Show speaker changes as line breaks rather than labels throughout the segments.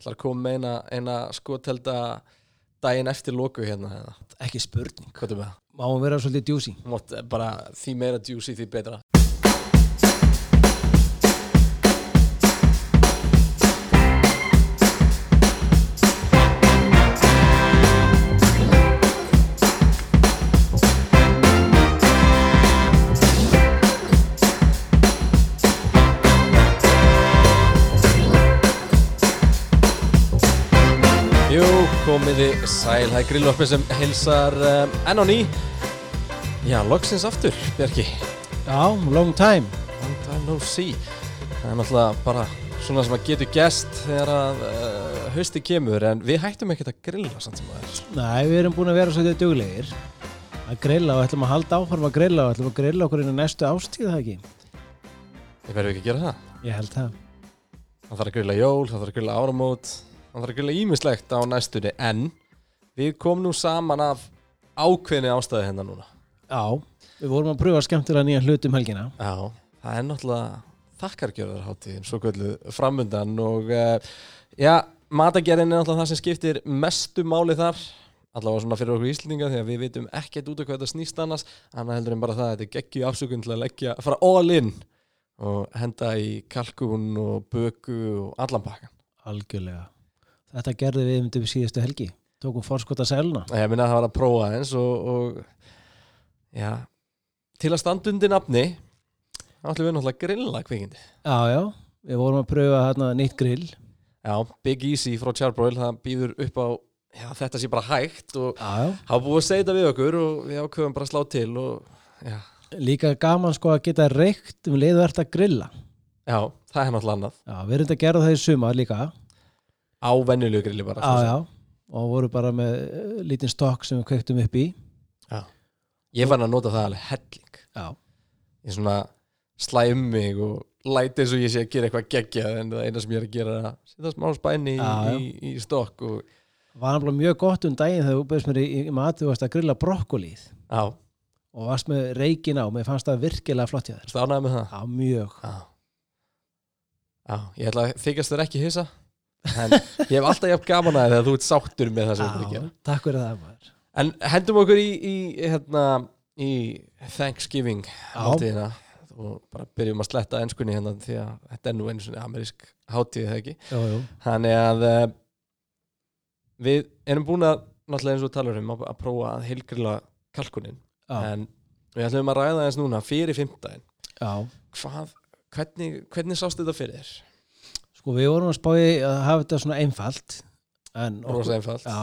ætlar að koma eina, eina skotelda daginn eftir loku hérna
Ekki spurning.
Hvað með? Það?
Má hún vera svolítið djúsi
Mátt bara því meira juicy því betra komiði sæl, það er grilloppi sem hilsar um, enn á ný. Já, loksins aftur, Bjarki.
Já, long time.
Long time no see. Það er náttúrulega bara svona sem að getur gest þegar að uh, hausti kemur en við hættum ekkert að grilla samt sem það er
Nei, við erum búin að vera svolítið duglegir að grilla og ætlum að halda áfram að grilla og ætlum að grilla okkur inn í næstu ástíð það ekki?
Ég verður ekki að gera það?
Ég held það.
Það þarf að grilla jól, það þarf að grilla áramót það að grilla ímislegt á næstunni en við komum nú saman af ákveðni ástæði hérna núna.
Já, við vorum að pröfa skemmtilega nýja hlut um helgina.
Já, það er náttúrulega þakkargjörðarháttíðin, svo kvöldu framundan og uh, já, matagerðin er náttúrulega það sem skiptir mestu máli þar allavega svona fyrir okkur íslendinga því að við vitum ekkert út af hvað þetta snýst annars annað heldur en bara það að þetta er geggju afsökun til að leggja, fara all in og henda í kalkun og böku og allan pakkan
Algjörlega Þetta gerði við myndum síðustu helgi. Tókum forskota sæluna
ég minna að það var að prófa eins og, og já, til að standa undir nafni þá ætlum við náttúrulega að grilla kvikindi.
Já, já, við vorum að pröfa hérna nýtt grill.
Já, Big Easy frá Charbroil, það býður upp á já, þetta sé bara hægt og hafa búið að segja þetta við okkur og við ákveðum bara að slá til og já,
Líka gaman sko að geta reykt um leiðu ert að grilla.
Já það er náttúrulega annað.
Já, við erum þetta að gera það í sumar líka
á venjulegu grilli bara
Já, já. Og voru bara með eh, lítinn stokk sem við kveiktum upp í.
Já. Ég fann að nota það alveg helling.
Já,
ég svona slæ um mig og læti eins og ég sé að gera eitthvað geggjað en það eina sem ég er að gera er að setja smá spæni í, í, í stokk og
var náttúrulega mjög gott um daginn þegar þú bauðst mér í, í mati og varst að grilla brokkolíð.
Já,
og varst með reikin á, mér fannst það virkilega flott hjá þér.
Stánaði með það?
Já, mjög.
Já. Já, ég ætla að þykast þér ekki hissa en ég hef alltaf jafn gaman að þegar þú ert sáttur með það sem þú ert að gera
Takk fyrir það maður
En hendum okkur í, í, hérna, í Thanksgiving hátíðina og bara byrjum að sletta ennskunni hérna því að þetta er nú einu svona amerísk hátíð þegar ekki.
Jú, jú.
Þannig að uh, við erum búin að náttúrulega eins og talur um að, að prófa að heilgrila kalkunin
Já,
en við ætlum að ræða eins núna fyrir fimmtæðin.
já.
Hvað, hvernig, hvernig sást þetta fyrir þér?
Sko við vorum að spáði að hafa þetta svona einfalt en
Rosa einfalt.
Já,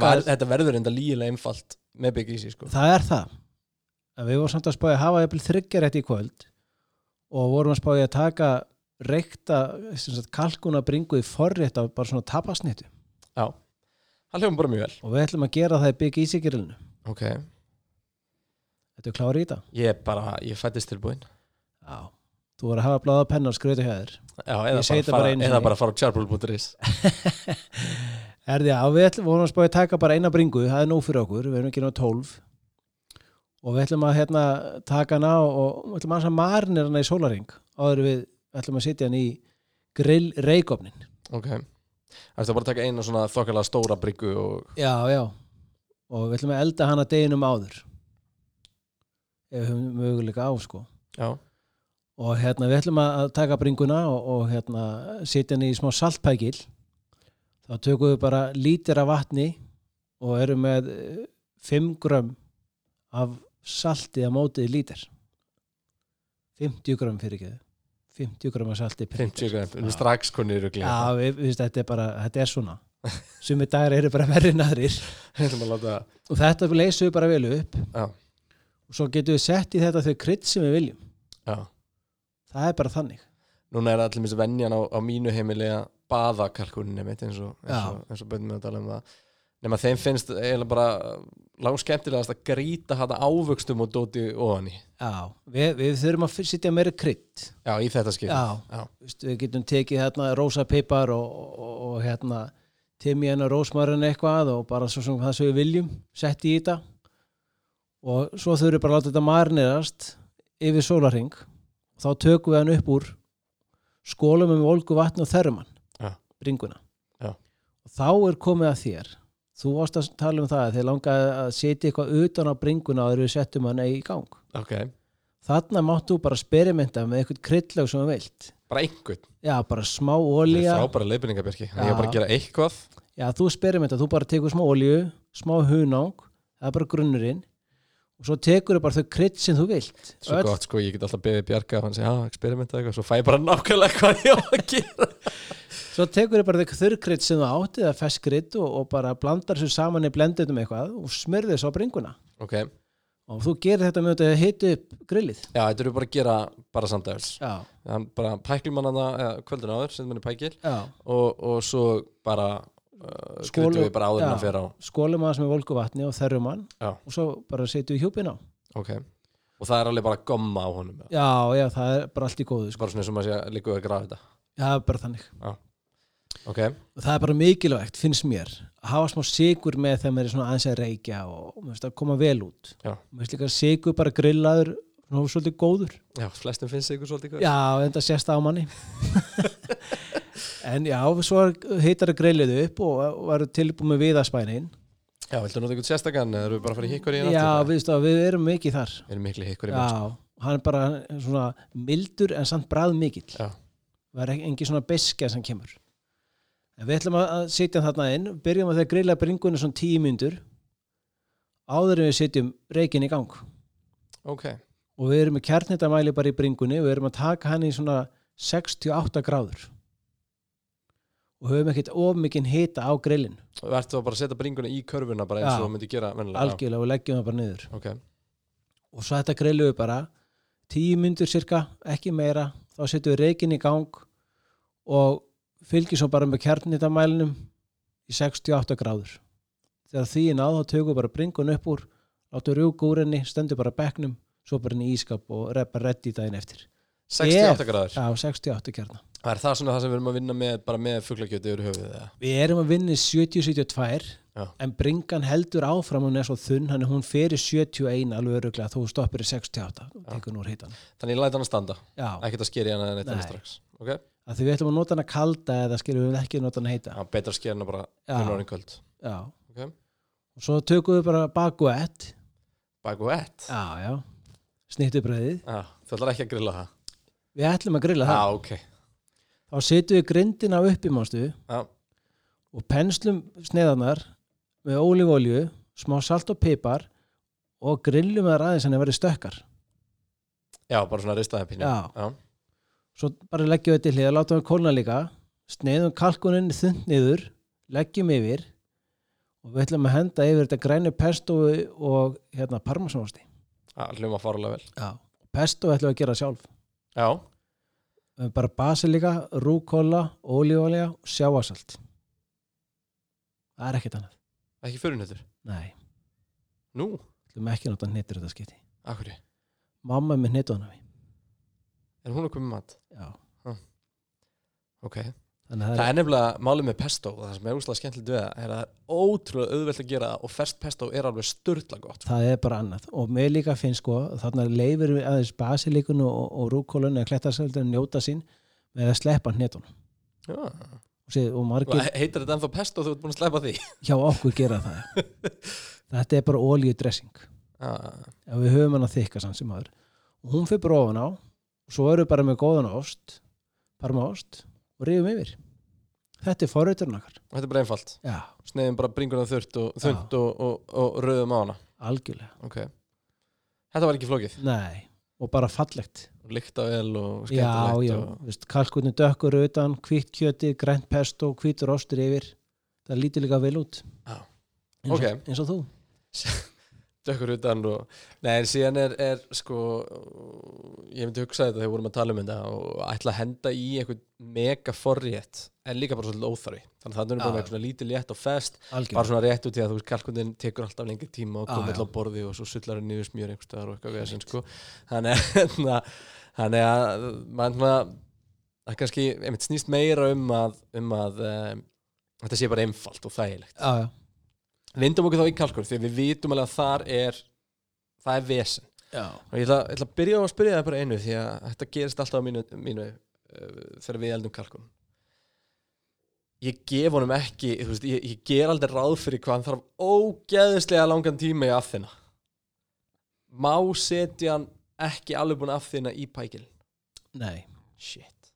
var, þetta verður enda lígilega einfalt með Easy sko.
Það er það en við vorum samt að spáði að hafa jafnvel þryggjarétt í kvöld og vorum að spáði að taka reykta kalkuna bringu í forrétt af bara svona tapasnittu
Já, það hljóðum bara mjög vel.
og við ætlum að gera það í grillinu
Ok,
Þetta er klára í þetta
ég bara, ég fættist tilbúin.
Já, þú voru að hafa bláða penna og skrötu hjá þér.
Já, eða bara,
bara
eða bara fara á charpool.is
Erði, já, við ætlum, vorum að spáði að taka bara eina bringu, það er nóg fyrir okkur, við erum ekki náðu tólf. Og við ætlum að hérna, taka hana og, við ætlum að að marinir hana í sólaring áður við ætlum að setja hann í grill reikofnin.
Ok. Það er bara að taka eina svona þokkalega stóra bryggu og
Já, já, og við ætlum að elda hana deginum áður. Ef við höfum möguleika á, sko.
Já,
Og hérna, við ætlum að taka bringuna og, og hérna, setja hann í smá saltpækil þá tökum við bara lítir af vatni og erum með eh, 5 grömm af salti að mótið lítir 50 grömm fyrir ekki. 50 grömm af salti per
50
lítra.
gram, við erum
Já.
strax konir í rugli
Já, við, þetta er bara, þetta er svona. Sumi dagar eru bara verri en aðrir.
Við ætlum að láta
og þetta leysum við bara vel upp.
Já,
og svo getum við sett í þetta þau krydd sem við viljum.
Já
það er bara þannig.
Núna er allir missi venjan á, á mínu heimili að baða kalkuninni mitt eins og, eins og, bönnum við að tala um það. Nema þeim finnst eiginlega bara langt skemmtilegast að grýta hana ávöxtum og dóti ofan í.
Já, við, við þurfum að setja meira krydd.
Já, í þetta skil
Já,
Já.
Vist, við getum tekið hérna rósa pipar og, og, og hérna timjan og rósmarin eitthvað og bara svo sem það sem við viljum sett í þetta. Og svo þurfum við bara að láta þetta marinerast yfir sólarring þá tökum við hann upp úr skólum með volgu vatni og þerrum hann
Já.
bringuna.
Já.
þá er komið að þér. Þú varst að tala um það að þið langaði að setja eitthvað utan á bringuna og þeir settum hann í gang.
Ok,
þarna máttu bara sperimenta með eitthvað kryddleg sem þú vilt.
Bara einhvern?
Já, bara smá
það er frábæra leiðbyrningabjörki ég
Já.
bara að gera eitthvað.
Já, þú sperimenta, þú bara tekur smá olíu smá hunang, það er bara grunnurinn og svo tekur þau bara þau krydd sem þú vilt.
Svo gott sko, ég get alltaf beðið Bjarka og hann segja, já, experimenta eitthvað, svo fæ ég bara nákvæmlega hvað ég á að gera.
Svo tekur þau bara þau þurrkrydd sem þú átti eða feskkrydd og, og bara blandar þessu saman í blendunum eitthvað og smyrði þessu á bringuna.
Ok,
og þú gerir þetta með að hita upp grillið.
Já, þetta eru bara að gera bara hann bara pæklum hann að kvöldin áður, setjum hann í pækil
já,
og, og svo bara uh,
Skólu-
kryddum við bara áður en að fer á
skólum aðeins með volgu vatni og þerrum hann og svo bara setjum við hjúpin á.
Ok, og það er alveg bara gomma á honum já.
já, það er bara allt í góðu sko.
bara svona sem að líka við að grafa þetta?
Já, bara þannig.
Ok,
og það er bara mikilvægt, finnst mér að hafa smá sigur með þegar maður er svona aðeins að reykja og, finnst að koma vel út. Finnst líka sigur bara grillaður og svolítið góður.
Já, flestum finnst ykkur svolítið góð
já, en það sést á manni en já, svo heitar það grillið upp og, og verður tilbúið með viðaspænin
já, viltu nota ykkur sérstakann eða eru við bara að fara í hikkur í einn
já,
aftur?
við, erum mikið þar.
Erum miklu hikkur í
já, hann er bara svona mildur en samt bræð mikill það er engin svona beskja sem kemur. En við ætlum að sitja þarna inn byrjum að þegar grilla bringunni svona tíu myndur áður en við sitjum reikin í gang.
Ok,
og við erum með kjarnitamæli bara í bringunni við erum að taka hann í svona 68 gráður og höfum ekkert of mikinn hita á grillin
og ættum að bara setja bringuna í körfuna bara eins og þú myndi gera vennilega
algjörlega og leggjum það bara niður.
Ok,
og svo þetta grillum við bara tíu myndur cirka, ekki meira þá setjum við reikin í gang og fylgjum svo bara með kjarnitamælinum í 68 gráður. Þegar því er náð þá tökum við bara bringun upp úr látum rjúka úr henni, stendur bara á bekknum svo bara henni í ískap og er bara reddi daginn eftir
68 gráður
já, 68 kjarna.
Er það svona það sem við erum að vinna með bara með fuglakjöti yfir höfuðið eða?
við erum að vinna í 70-72
Já.
en bringan heldur áfram hún er svo þunn, hann hún fer í 71 alveg öruglega, þú stoppir í 68 og tekur nú úr hitan
þannig ég læt hann að standa, ekkert að skeri hann eða neitt
Nei.
annað strax. Ok,
að því við ætlum að nota hana kalda eða skilum við ekki að nota hana heita.
Já, betra að skeri hann bara
Já.
hún orðin kvöld.
Já.
ok,
og svo tökum við bara baguett
baku ett
já, já, snittubröðið
já, þú ætlar ekki að grilla það
við ætlum að grilla
já,
það
ok,
þá setjum við grindina upp í mástu
já,
og penslum sneðanar með ólífólju smá salt og pipar og grillum þar aðeins en það verði stökkar.
Já, bara svona ristaði pínu
Já. svo bara leggjum við til hlið látum við kólna líka sneiðum kalkunin þund niður leggjum yfir og við ætlum að henda yfir þetta grænu pesto og hérna parmesanosti.
Já hljóma fárulega vel.
Já. pesto ætlum við að gera sjálf
já,
Eh, bara basilika, rúkóla ólífólja og sjáasalt það er ekkert annað.
Ekki fyrirnötur
nei,
nú,
ætlum ekki að nota hnittur þetta skipti.
Akkur
mamma er með hnittunum
er hún að koma með mat?
já,
ok,
þannig að
það
er,
nefnilega málið með pesto og það sem er úslega skemmtilegt við það er að það er ótrúlega auðvelt að gera og fersk pesto er alveg störtla gott
það er bara annað. Og mér líka finnst sko, þannig að leifir við aðeins basilikun og, og rúkólun eða klettarsaldur njóta sín með að sleppa hnittunum
já,
og, og
og
margir
heitir þetta ennþá pesto og þú ert búin að sleppa því?
Hjá okkur gera það. Þetta er bara olíudressing.
Já,
ef við höfum hann að þykka samt sem aður og hún fyrir bara ofan á og svo við bara með góðan ost parmaost og rifum yfir. Þetta er forrauturinn okkar.
Og þetta er bara einfalt.
Já,
sneiðum bara bringuna þurrt og þund og, og, og rauðum á hana.
Algjörlega.
Ok, þetta var ekki flókið.
Nei, og bara fallegt.
Og lykta vel og
já,
skemmtilegt
já,
og...
Vist, kalkunni dökkur utan hvitt kjöti, grænt pesto, hvítur ostur yfir. Það lítur líka vel út.
Já.
eins og,
Ok.
eins og þú
dökkur utan og nei, en síðan er, er sko ég myndi hugsa þetta þegar við vorum að tala um þetta og ætla að henda í einhvern mega forrétt en líka bara svolítið óþarfi. Þannig að það er bara eitthvað svona lítið létt og fest bara
algjörlega,
svona rétt út í að þú veist kalkundin tekur alltaf lengri tíma og komið alltaf á borði og svo sullar hann niður smjör einhverstaðar og eitthvað við þessum sko. Þannig að hérna, þannig að það kannski einmitt snýst meira um að um að um, þetta sé bara einfalt og þægilegt.
Já, já,
vindum okkur þá í kalkun því við vitum alveg að þar er það er vesen.
Já.
og ég ætla, ég ætla að byrja á að spyrja það bara einu því að þetta gerist alltaf á mínu, mínu uh, þegar við eldum kalkun ég gef honum ekki veist, ég, ég ger aldrei ráð fyrir hvað hann þarf ógeðislega langan tíma í aðfinna má setja hann ekki alveg búin aðfinna í pækil
nei,
shit.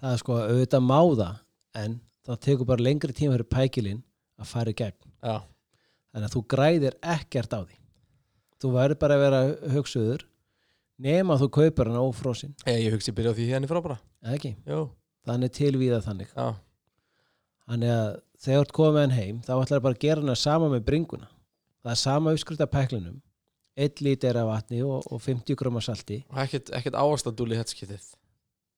Það er sko auðvitað máða en það tekur bara lengri tíma fyrir pækilinn að fara í gegn
já,
þannig að þú græðir ekkert á því. Þú verður bara að vera hugsuður nema þú kaupir hann ófrósin
ég, ég hugsi byrja á því hérna frábara
eða ekki,
Jú,
þannig tilvíða þannig.
Já,
þannig að þegar þú ert komið hann heim þá ætlar bara að gera hann sama með bringuna. Það er sama uppskrift af pæklinum 1 lítir af vatni og, og 50 gröma salti.
Og ekkert, þetta skiptið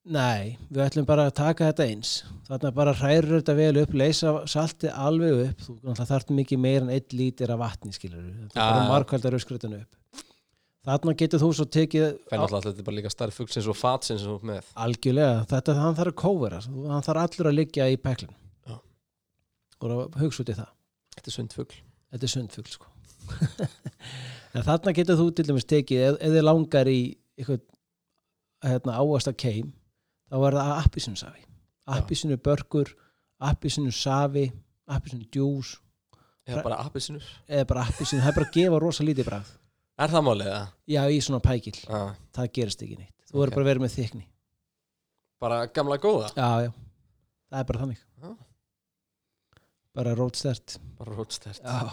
nei, við ætlum bara að taka þetta eins. Þannig að bara hræður þetta vel upp leysa saltið alveg upp. Þú þarft mikið meir en 1 lítir af vatni skilur þetta er bara
já.
markvældar uppskriftan upp. Þarna getur þú svo tekið
fenn alltaf þetta er bara líka starf fuglsins og fatsins með.
Algjörlega, þetta hann þarf að kóvera hann þarf allur að liggja í pæklin
Já.
og að hugsa út í það.
Þetta er sund fugl.
Þetta er sundfugl sko. En þarna getur þú til dæmis tekið ef, þið langar í eitthvað hérna, áasta keim þá er það appisinu safi appisinu börkur, appisinu safi appisinu djús.
Eða bara appisinur
eða bara appisinu, það er bara að gefa rosa lítið bragð.
Er það málið það?
já, í svona pækil,
Ah,
það gerist ekki neitt. Þú
Ok.
verður bara að vera með þykni
bara gamla góða?
Já, já, það er bara þannig.
Já.
bara rótstert.
Bara rótstert.
Já,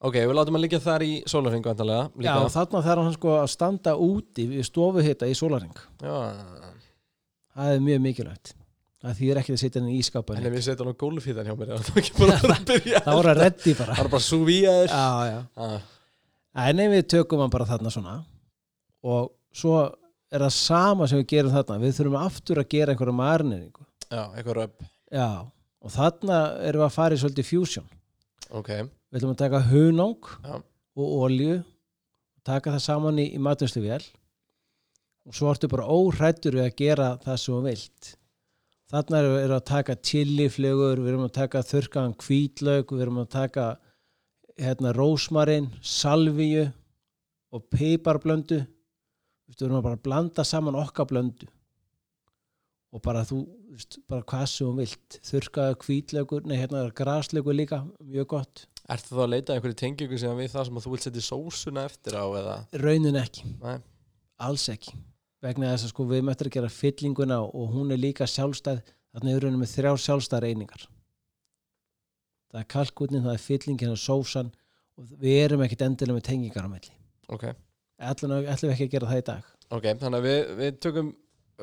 ok, við látum að liggja þar í sólarhingu andalega
já
líka
þarna þarf hann sko að standa úti við stofuhita í sólaring
já,
það er mjög mikilvægt það þýðir ekki að setja hann í ískápa
en ef við setjum á gólufíðan hjá mér er það ekki bara að byrja.
Það voru að reddi bara.
Það er bara
já, já.
ah,
en ef við tökum hann bara þarna svona og svo er það sama sem við gerum þarna við þurfum aftur að gera einhverja marineringu.
Já, eitthvað röp.
Já, og þarna erum við að fara í svolítið fusion.
Ok,
við ætlum að taka hunang og olju taka það saman í, í matunslu vel og svo ertu bara óhrættur við að gera það sem þú vilt. Þarna erum við erum að taka chiliflegur, við erum að taka þurrkaðan hvítlaug, við erum að taka hérna rósmarin salvíu og piparblöndu við erum að bara blanda saman okkar blöndu. Og bara þú veist, bara hvað sem þú vilt. Þurrkaða hvítlaugur, nei hérna er graslaugur líka, mjög gott.
Ertu þá að leita einhverju tengingu sem við það sem að þú vilt setja sósuna eftir á eða?
Raunin ekki,
Nei.
alls ekki vegna þess að sko við möttum að gera fyllinguna og hún er líka sjálfstæð þannig er raunin með þrjár sjálfstæðar einingar. Það er kalkunin, það er fyllingin og sósan og við erum ekkit endilega með tengingar á melli
ok,
ætlum, ætlum við ekki að gera það í dag.
Ok, þannig að við, við tökum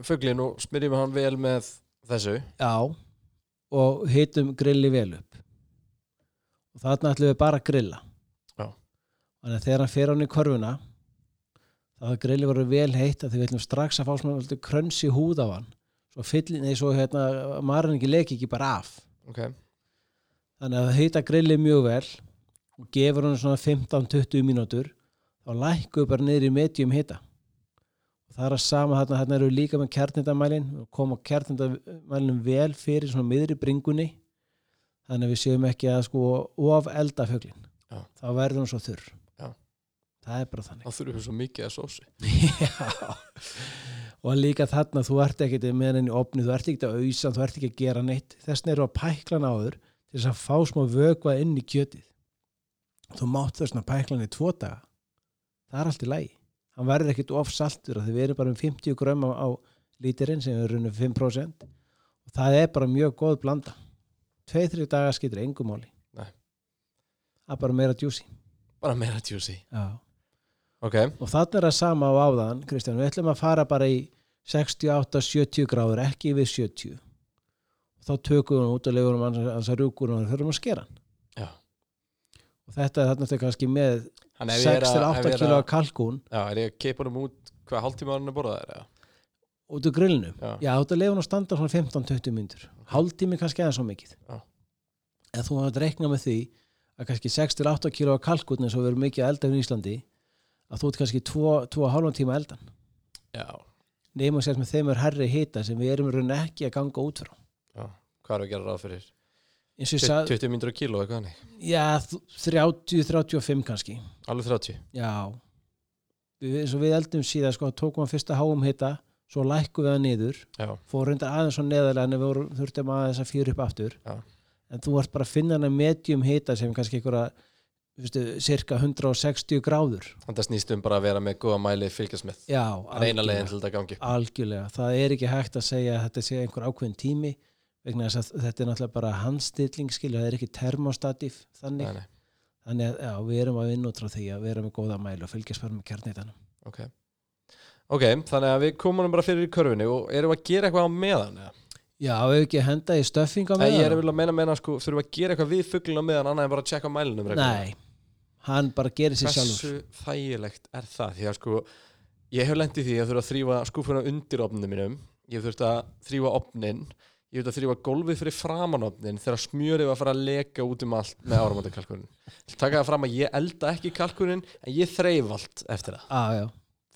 fuglin og smyrjum hann vel með þessu.
Já, og hitum grilli vel upp. Og þarna ætlum við bara að grilla.
Já.
þannig að þegar hann fer hann í korfuna þá er grilli verið vel heitt að við ætlum strax að fá svona krönsi húð á hann. Svo fyllin, nei svo hérna marinningi leki ekki bara af.
Ok,
þannig að heita grilli mjög vel og gefur hann svona 15-20 mínútur þá lækku bara niður í medium hita. Og það er að sama þarna, þarna eru líka með kjarnindamælin og koma kjarnindamælin vel fyrir svona miðri bringunni. Þannig að við séum ekki að sko of elda fuglin
Já.
þá verður hann svo þurr. Það er bara þannig.
Þá þurfum við svo mikið að sósu
Já. og líka þarna þú ert ekkert með henni opni, þú ert ekkert að auðsa þú ert ekki að gera neitt, þess eru að pæklan áður til þess að fá smá vökva inn í kjötið. Þú mátt þess að pæklan í tvo daga. Það er allt í lagi. Hann verður ekkert of saltur af því við erum bara um 50 grömm á, lítirinn sem er runum 5% og það er bara mjög góð blanda. 2-3 daga skiptir engum
Nei.
það er bara meira djúsi.
Bara meira juicy
Já
ok,
og þannig er það sama á áðan Kristján, við ætlum að fara bara í 68-70 gráður, ekki við 70 og þá tökum við hann út og hann hans að rjúkur og þurfum að skera hann.
Já.
Og þetta er þarna þetta kannski með
Þannig ef ég er að- ef
6-8
ég er
kilo
að-
kalkún.
Já, er ég að keipa honum út hvað hálftíma hann er borðað er
út úr grillinu?
Já.
já, þetta lefum hann að standa svona 15-20 myndur hálftími kannski aðeins svo mikið.
Já.
en þú hafði reiknað með því að kannski 6-8 kilo og við erum mikið að elda um Íslandi að þú ert kannski 2,5 tíma eldan.
Já,
nefnum sér með þeim er herri hita sem við erum rauninni ekki að ganga út frá.
Já, hvað er að gera ráð fyrir?
eins og ég sagði,
20 myndur kíló eitthvað hannig
já, 30-35 kannski.
Alveg 30
já. Við, eins og við eldum síðan sko, tókum hann fyrsta háum hita svo lækku við það niður. Fór reyndar aðeins svo neðarlega en við þurftum aðeins að fyrir upp aftur.
Já.
en þú ert bara að finna hana medium hita sem kannski einhverja viðstu, cirka 160 gráður.
Þetta snýst um bara að vera með góða mæli fylgjast með.
Algjörlega.
leiðin til þetta gangi.
Algjörlega, það er ekki hægt að segja að þetta sé einhver ákveðin tími vegna þess að þetta er náttúrulega bara handstilling skilja, það er ekki termostatíf þannig,
Nei, nei,
þannig að já, við erum að vinna út frá því að vera með góða mæli og fylgjast bara með kjarnitanum
ok. Ok, þannig að við komum bara fyrir í körfunni og erum að gera eitthvað á meðan eða?
Já, við hefum ekki að henda í stöffing á
Nei, ég er
meðan.
að meina meina sko, þurfum við að gera eitthvað við fugglin á meðan annað en bara að checka mælinum reglulega?
Nei, hann bara gerir sér sjálfur.
Hversu þægilegt er það? Því að sko, ég hef lendið því að þurfa að þrýfa skúfuna undir opninu mínum. Ég þurft að þrýfa opnin ég þurft að þrýfa gólfið fyrir framan opnin þegar smjörið var að fara að leka út um allt með áramöndakalkunin taka það fram að ég elda ekki kalkunin en ég þreif allt eftir það.
Já,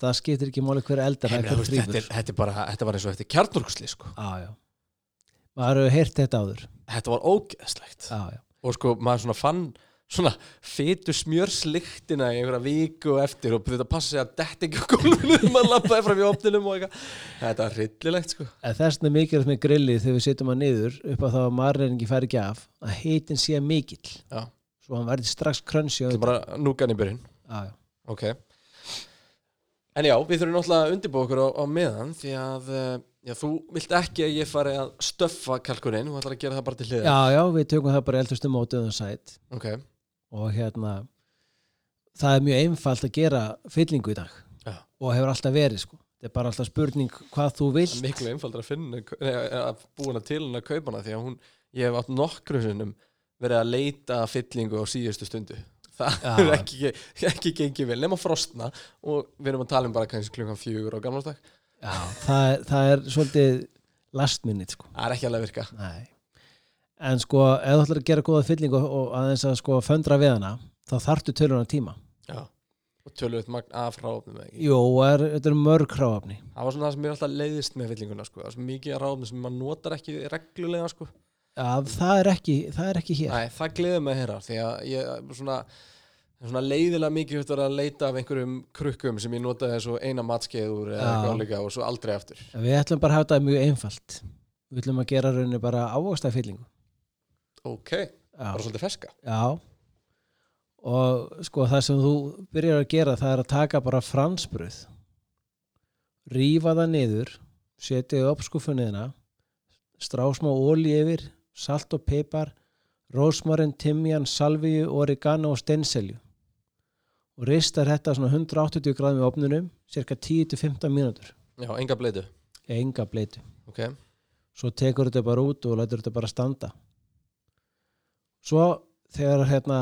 það skiptir ekki máli hver eldar hver
veist, þetta, er, þetta, er bara, þetta var eins og þetta kjarnorkusli sko.
Já, maður hefur heyrt þetta áður.
Þetta var ógeðslegt.
Já,
og sko maður svona fann svona fytu smjörsliktina í einhverja viku eftir og þetta passa sig að detta ekki á þegar maður lappaði fram í opninum og eitthvað. Þetta er hryllilegt sko.
En þess vegna er mikilvægt með grillið þegar við setjum hann niður upp á þá að marreiningi fær ekki af að heitin sé mikill.
Já.
svo hann verði strax krönsi
þetta er bara núkan í byrjun.
Já.
ok. En já, við þurfum náttúrulega að undirbúa okkur á, á meðan því að eh, já, þú vilt ekki að ég fari að stöffa kalkunin, þú ætlar að gera það bara til hliðar.
Já, já, við tökum það bara eldustu mótið um sæt
ok,
og hérna það er mjög einfalt að gera fyllingu í dag
Já.
og hefur alltaf verið sko. þetta er bara alltaf spurning hvað þú
það
vilt
er miklu einfaldar að finna nei, að búina til hennar að kaupa hana því að hún, ég hef átt nokkru sinnum verið að leita fyllingu á síðustu stundu það er ekki, ekki gengið vel nema frostna og við erum að tala um bara kannski klukkan fjögur á gamlastak
já, það, er, það er svolítið last minute sko.
það er ekki alveg að virka
Nei. En sko ef þú ætlar að gera góða fyllingu og aðeins að sko föndra við hana þá þarftu töluna tíma.
Já. og tölvöld magn af ráfnum
jú, er, þetta er mörg hráafni
það var svona það sem ég alltaf leiðist með fyllinguna sko. það er svo mikið af ráfnum sem maður notar ekki reglulega sko.
já, það er ekki, það er ekki hér.
Nei, það gleður mig heyra því að ég svona, er svona leiðilega mikið höfður að leita af einhverjum krukkum sem ég notaði og eina matskeið úr eða eitthvað álíka og svo aldrei aftur.
Við ætlum bara að hafa þetta mjög einfalt. Við ætlum að gera rauninni bara ávöxta fyllingu
ok, bara svolítið ferska.
Já. Og sko það sem þú byrjar að gera það er að taka bara fransbröð rífa það niður setja upp skuffunniðina strá smá óli yfir salt og pipar rósmarin, timjan, salvíu, oregano og steinselju. Og ristar þetta svona 180 gráðum í opnunum cirka 10-15 mínútur.
Já, enga bleitu
enga bleitu
ok,
svo tekur þetta bara út og lætur þetta bara standa svo þegar hérna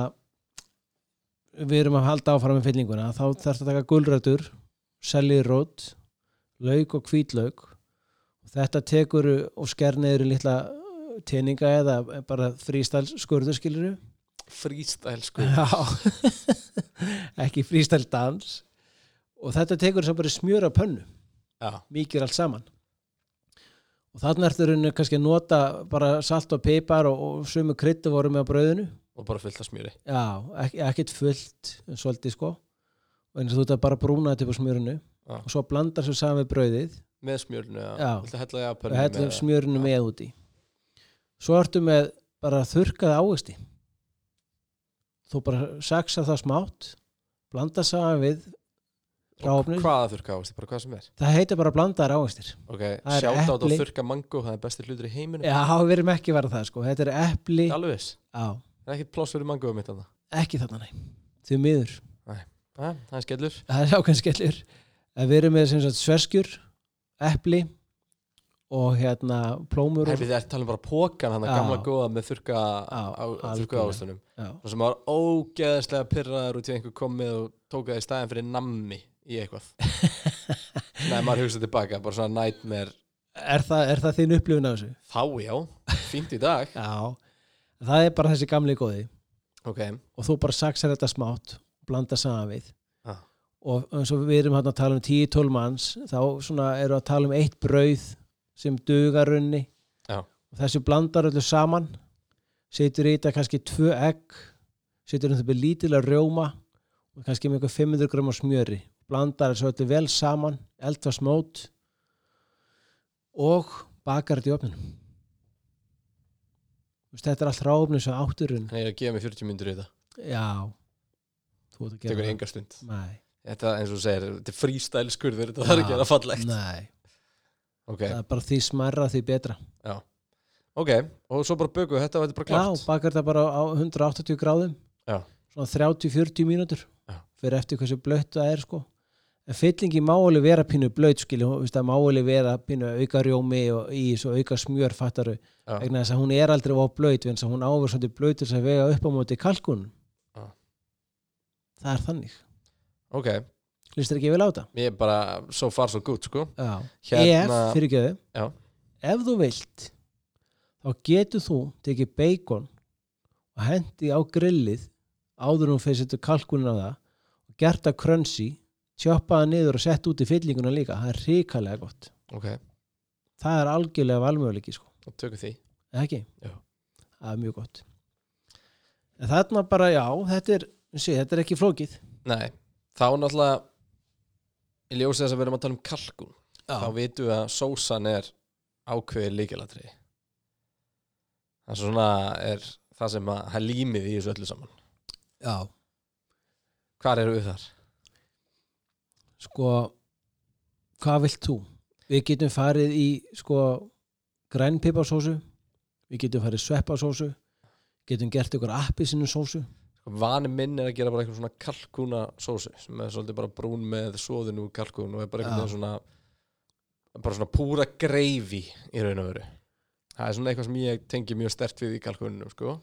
við erum að halda áfram með fyllinguna þá þarf þetta að taka gulrætur seljirót, lauk og hvítlauk þetta tekur og sker neður í litla teninga eða bara frístæl skurður skiluru
freestyle sko
Já. Ekki frístæl dans og þetta tekur svo bara í smjöra pönnu.
Já,
mikið allt saman og þannig ertu rauninni kannski að nota bara salt og pipar og, og sumu kryttu voru með á brauðinu?
Og bara fullt af smjöri.
Já, ekki, ekkit fullt svolítið sko. Og eins og þú að bara brúna þetta upp á smjörinu
Já.
og svo blandar svo saman við brauðið.
Með smjörinu, já, hella
og
með-
smjörinu
Já.
með úti. Svo ertu með bara þurrkaða ávexti. Þú bara saksar það smátt blanda saman við
Og hvaða þurrka ávexti, bara hvað sem er?
Það heitir bara blandaðar ávextir.
Ok,
Það
sjátt á
epli.
þurrka mango það er besti hlutur í heiminum.
Já, við erum ekki verið það sko. Þetta er epli.
Alveg
já,
það er ekkit pláss fyrir mangoðum mitt annað
ekki þarna nei. Því miður.
Ah, það er skellur.
Það er ákveðin skellur. Að við erum með sem sagt sverskjur epli og hérna plómur
Hefði þið ert talað um bara pókan hann að gamla góða með þurrka
Já,
á, þurrka
algjörlega.
ávastunum
já,
og sem var ógeðslega pyrraður út í einhver komið og tók það í staðin fyrir nammi í eitthvað. Nei, maður hugsa tilbaka, bara svona nightmare.
Er, það, er það þín upplifun á þessu?
Þá já, fínt í dag.
Já, það er bara þessi gamli góði.
Ok,
og þú bara saksar þetta smátt blanda saman við.
Já.
og eins og við erum hérna að tala um 10-12 manns þá svona eru að tala um eitt brauð sem dugar runni.
Já.
og þessu blandar öllu saman. Setur í þetta kannski tvö egg. Setur um þetta lítilega rjóma. Og kannski með eitthvað 500 gram af smjöri blandar þessu öllu vel saman eldfast mót og bakar þetta í opninu þetta er allt ráfni sem átturinn
Þannig að gefa mig 40 myndir í þetta.
Já að
Tekur enga stund. Þetta eins og þú segir, þetta er frístæl skurður Þetta þarf ekki að vera fallegt.
nei,
Ok,
það er bara því smerra því betra.
Ok, og svo bara böku Þetta var þetta bara
já,
klart
bakar þetta bara á 180 gráðum.
Já.
svona 30-40 mínútur
Já.
fyrir eftir hversu blött það er sko en fyllingi má alveg vera pínu veist, það má alveg vera pínu auka rjómi og í svo auka smjör fattaru,
Já.
vegna þess að hún er aldrei á þess að hún áver svolítið til þess að vega upp á móti kalkun
Já.
það er þannig
Ok,
þér ekki vel á þetta?
ég er bara so far so good sko Hérna-
ef, fyrir ekki
Já.
ef þú vilt þá getur þú tekið bacon og hendi á grillið áður en hún fyrir setja kalkunin á það og gert það krönsi það niður og sett út í fyllinguna líka. Það er hrikalega gott.
Ok,
það er algjörlega valmöguleiki sko,
og tökum því? Já.
það er mjög gott. En þarna bara já, þetta er, sé, þetta er ekki flókið.
Nei, þá náttúrulega Í ljósi þess að við erum að tala um kalkun Þá vitum við að sósan er ákveðið líkilatri Það er svona er það sem að það límið í þessu öllu saman.
Já.
Hvar eru við þar?
Sko hvað vilt þú? Við getum farið í sko grænpiparsósu við getum farið sveppasósu getum gert ykkur appisinu sósu
Sko, Vani minn er að gera bara eitthvað svona kalkuna sósu sem er svolítið bara brún með svoðinu úr kalkun og er bara eitthvað
Já.
svona bara svona púra greifi í raun og veru Það er svona eitthvað sem ég tengi mjög stert við í kalkuninu sko.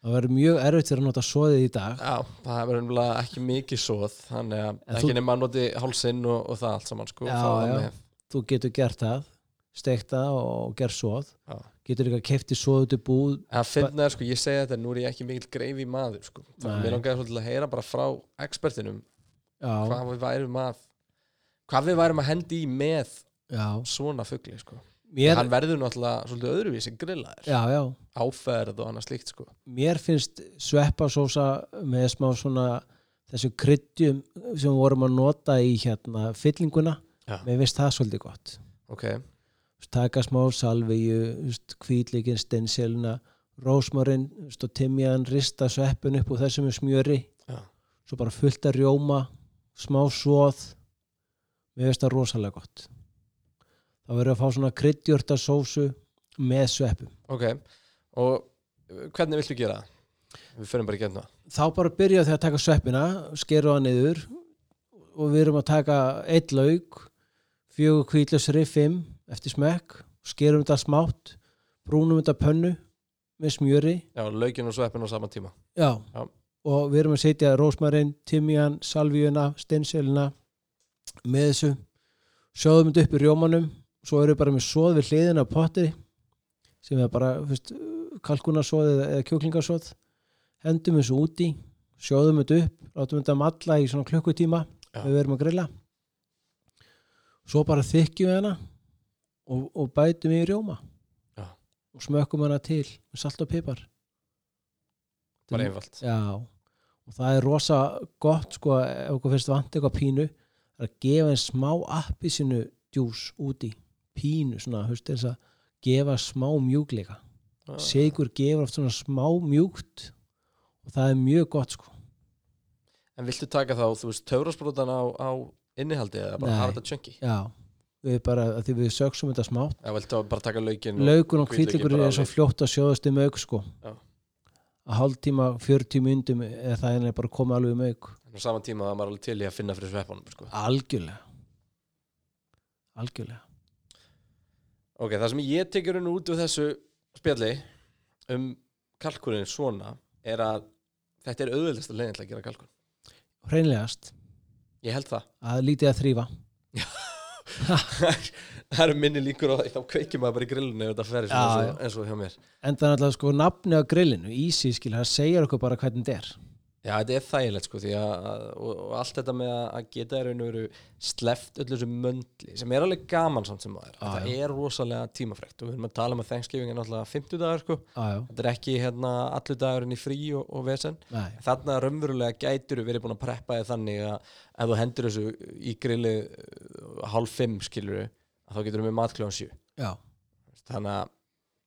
Það verður mjög erfitt fyrir að nota soðið í dag
Já, það er nefnilega ekki mikið svoð þannig að
En
ekki
þú-
nema að noti hálsinn og, og það allt saman sko,
Já,
það
já. þú getur gert það steikt það og gert soð
Já.
getur líka kefti soð út í búð
Það finna er sko, ég segi þetta, nú er ég ekki mikil greifi maður sko. Það
Nei.
mér langaði svolítið að heyra bara frá expertinum
já,
hvað við værum að hvað við værum að hendi í með
já,
svona fugli sko.
Mér,
Hann verður náttúrulega svolítið öðruvísi grillaður.
Já, já.
Áferð og annað slíkt sko.
mér finnst sveppasósa með smá svona þessu kryddjum sem vorum að nota í hérna fyllinguna.
Já.
mér finnst það svolítið gott.
Ok,
Þú veist, taka smá salviju kvítlíkin, steinselina rósmarinn og timjan rista sveppun upp úr þessum smjöri.
Já.
svo bara fullt að rjóma smá svoð mér finnst það rosalega gott þá verður að fá svona kryddjörta sósu með sveppum
ok og uh, hvernig viltu gera það? Við förum bara í getna
þá bara byrja því að taka sveppina skeru það niður og við erum að taka eitt lauk fjögur kvítlusri, fimm eftir smekk, skerum þetta smátt brúnum þetta pönnu með smjöri
Já, laukinn og sveppin á sama tíma
Já.
Já.
og við erum að setja rósmarinn, timjan, salvíuna steinselina með þessu sjóðum þetta upp í rjómanum svo erum við bara með svoð við hliðina á potti sem er bara kalkunarsóð eða, eða kjúklingarsóð hendum þessu úti sjóðum þetta upp, látum þetta malla í svona klukkutíma.
Já.
við verum að grilla. Svo bara þykjum við hana og, og bætum í rjóma.
Já.
og smökkum hana til með salt og pipar.
Bara einfalt.
Já, og það er rosa gott sko, ef okkur finnst vant eitthvað pínu að gefa einn smá appi sinu djús úti pínu, svona, veist, þess að gefa smá mjúkleika
Ah.
sigur gefur oft svona smá mjúkt og það er mjög gott sko
En viltu taka þá, þú veist, töfrasbrotan á, á innihaldi eða bara
Nei.
hafa þetta chunky?
Já, við bara, því við sögsum þetta smátt
Já, viltu bara taka laukinn
laukun og
bara
er svo fljótt að sjóðast um auk sko
Já.
að hálftíma, 40 myndum er það er bara að koma alveg um auk
En á sama tíma það maður alveg til í að finna fyrir sveppunum sko.
algjörlega algjörlega
Ok, það sem ég tekur henni út úr þessu spjalli um kalkunin svona er að þetta er auðvöldast að leiðin til að gera kalkun
hreinlegast.
Ég held það.
Að lítið að þrýfa
Það eru minni líkur á það þá kveikir maður bara í grillinu ef þetta fer
Já,
eins,
já.
og- eins og hjá mér.
En það er alltaf sko nafni á grillinu Easy skil, það segir okkur bara hvernig þetta er
Já, þetta er þægilegt sko því að, og, og allt þetta með að, geta raun og veru sleft öllu þessu möndli sem er alveg gaman samt sem það er
Já,
þetta
já.
er rosalega tímafrekt og við erum að tala um að Thanksgiving er náttúrulega 50 dagar sko.
Já,
þetta er ekki hérna allur dagurinn í frí og, og vesen. Þarna raunverulega gætur verið búin að preppa þig þannig að ef þú hendur þessu í grilli hálf fimm skilur að þá getur við með mat kljóðan sjö.
Já.
Þannig að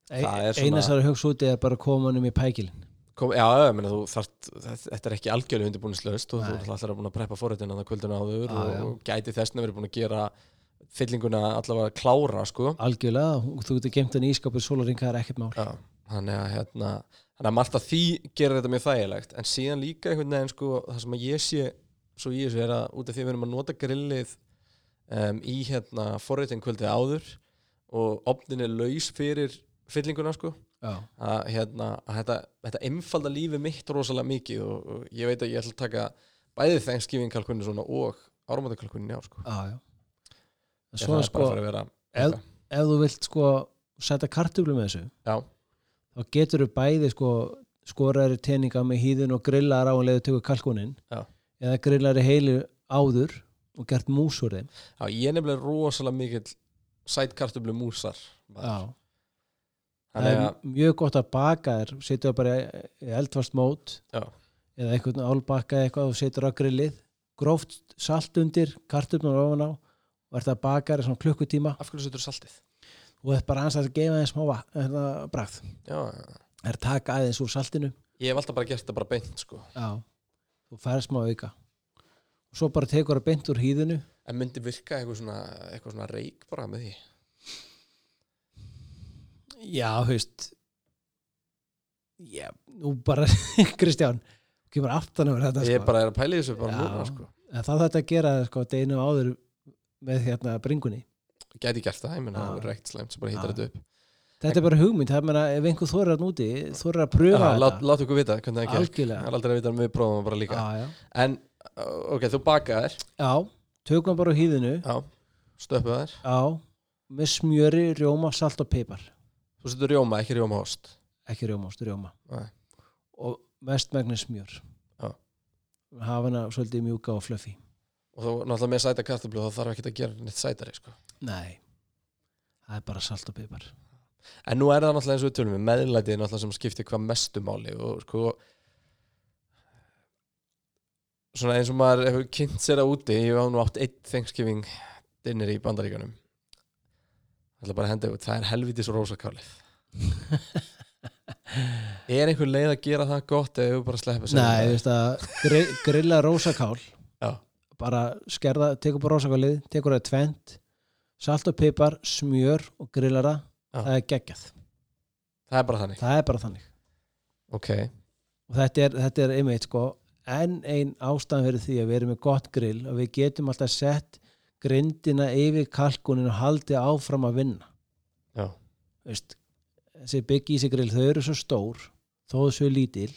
e
Það er svona-
eina sem er hugsa úti er bara honum í pækilin
kom, já, ég meina, þú þarft, þetta er ekki algjörlega undirbúinislaust og þú
Nei.
ert alltaf búin að preppa forritin að það kvöldinu áður
Já,
og, og gæti þessna verið búin að gera fyllinguna allavega klára sko.
algjörlega, og þú getur gemt hann í ískapur sólaringa er ekkert mál
Já, þannig að hérna þannig að margt að því gerir þetta mjög þægilegt en síðan líka einhvern veginn sko það sem að ég sé svo í þessu er að út af því við erum að nota grillið um, í hérna forritin kvöldið áður og opnin er laus fyrir fyllinguna sko að, hérna, að þetta, þetta einfalda lífi mitt rosalega mikið og, og ég veit að ég ætla að taka bæði Thanksgiving kalkunni svona og áramönda kalkunni já sko
já, já. En
Ég
svo
það er
sko,
að að
ef- ef þú vilt sko setja kartöflu með þessu
já,
þá getur þú bæði sko skoraðri teninga með hýðin og grillar á um leðu tökur kalkunin
Já.
eða grillar í heilu áður og gert mús úr þeim
já, ég er nefnilega rosalega mikill sætkartöflu músar
Já. Það er mjög gott að baka þér setur það bara í eldfast mót
Já.
eða einhvern álbakka eitthvað og setur á grillið. Gróft salt undir, kartöfnur ofan á og ert að baka þér svona klukkutíma.
Af hverju setur saltið?
Og þetta bara aðeins að gefa þeim smá
já.
það er taka aðeins úr saltinu.
Ég hef alltaf bara gert þetta bara beint sko.
Já, þú færð smá auka. Og svo bara tekur það beint úr hýðinu.
En myndi virka eitthvað svona, eitthvað svona reik bara með því
Já, haust Já, nú bara Kristján, þú kemur aftan yfir þetta
ég
sko.
bara er að pæla í þessu bara núna sko.
Það þetta að gera sko, deginum áður með hérna bringunni.
Gæti gert það, ég meina
Já.
það er reykt slæmt sem bara hýtar þetta upp.
Þetta er bara hugmynd, það meina ef einhver þorir að núti þorir að pröfa
Já,
þetta.
lát okkur vita hvernig það gekk. Það er aldrei að vita en við prófum bara líka.
Já, já.
En, ok, þú bakaðir
já, tökum bara á hýðinu.
Já, stöpuð þær.
Já, með smjöri, rjóma, salt og pipar
Þú setur rjóma, ekki rjóma host
ekki rjóma, stu rjóma.
Nei.
og mestmægni smjör.
Já.
hafa hana svolítið mjúka og fluffy.
Og þú náttúrulega með sæta kartablu þá þarf ekki að gera neitt sætari sko.
Nei, það er bara salt og pipar.
En nú er það náttúrulega eins og við tölum við meðlætið náttúrulega sem skiptir hvað mestu máli og sko svona eins og maður hefur kynnt sér að úti ég hef nú átt eitt Thanksgiving dinner í bandaríkanum Það er helvitis rósakálið Er einhver leið að gera það gott eða við bara sleppa sér
Nei, þú veist að gri, grilla rósakál
Já.
bara skerða, tekur bara rósakálið tekur það tvent salt og pipar, smjör og grillar það.
Já.
það er geggjað,
Það er bara þannig.
Er bara þannig.
Ok,
og þetta er, þetta er einmitt sko enn ein ástæðan fyrir því að við erum með gott grill og við getum alltaf sett grindina yfir kalkunin og haldið áfram að vinna.
Já,
veist, þessi byggi í sig grill þau eru svo stór þó þau séu lítil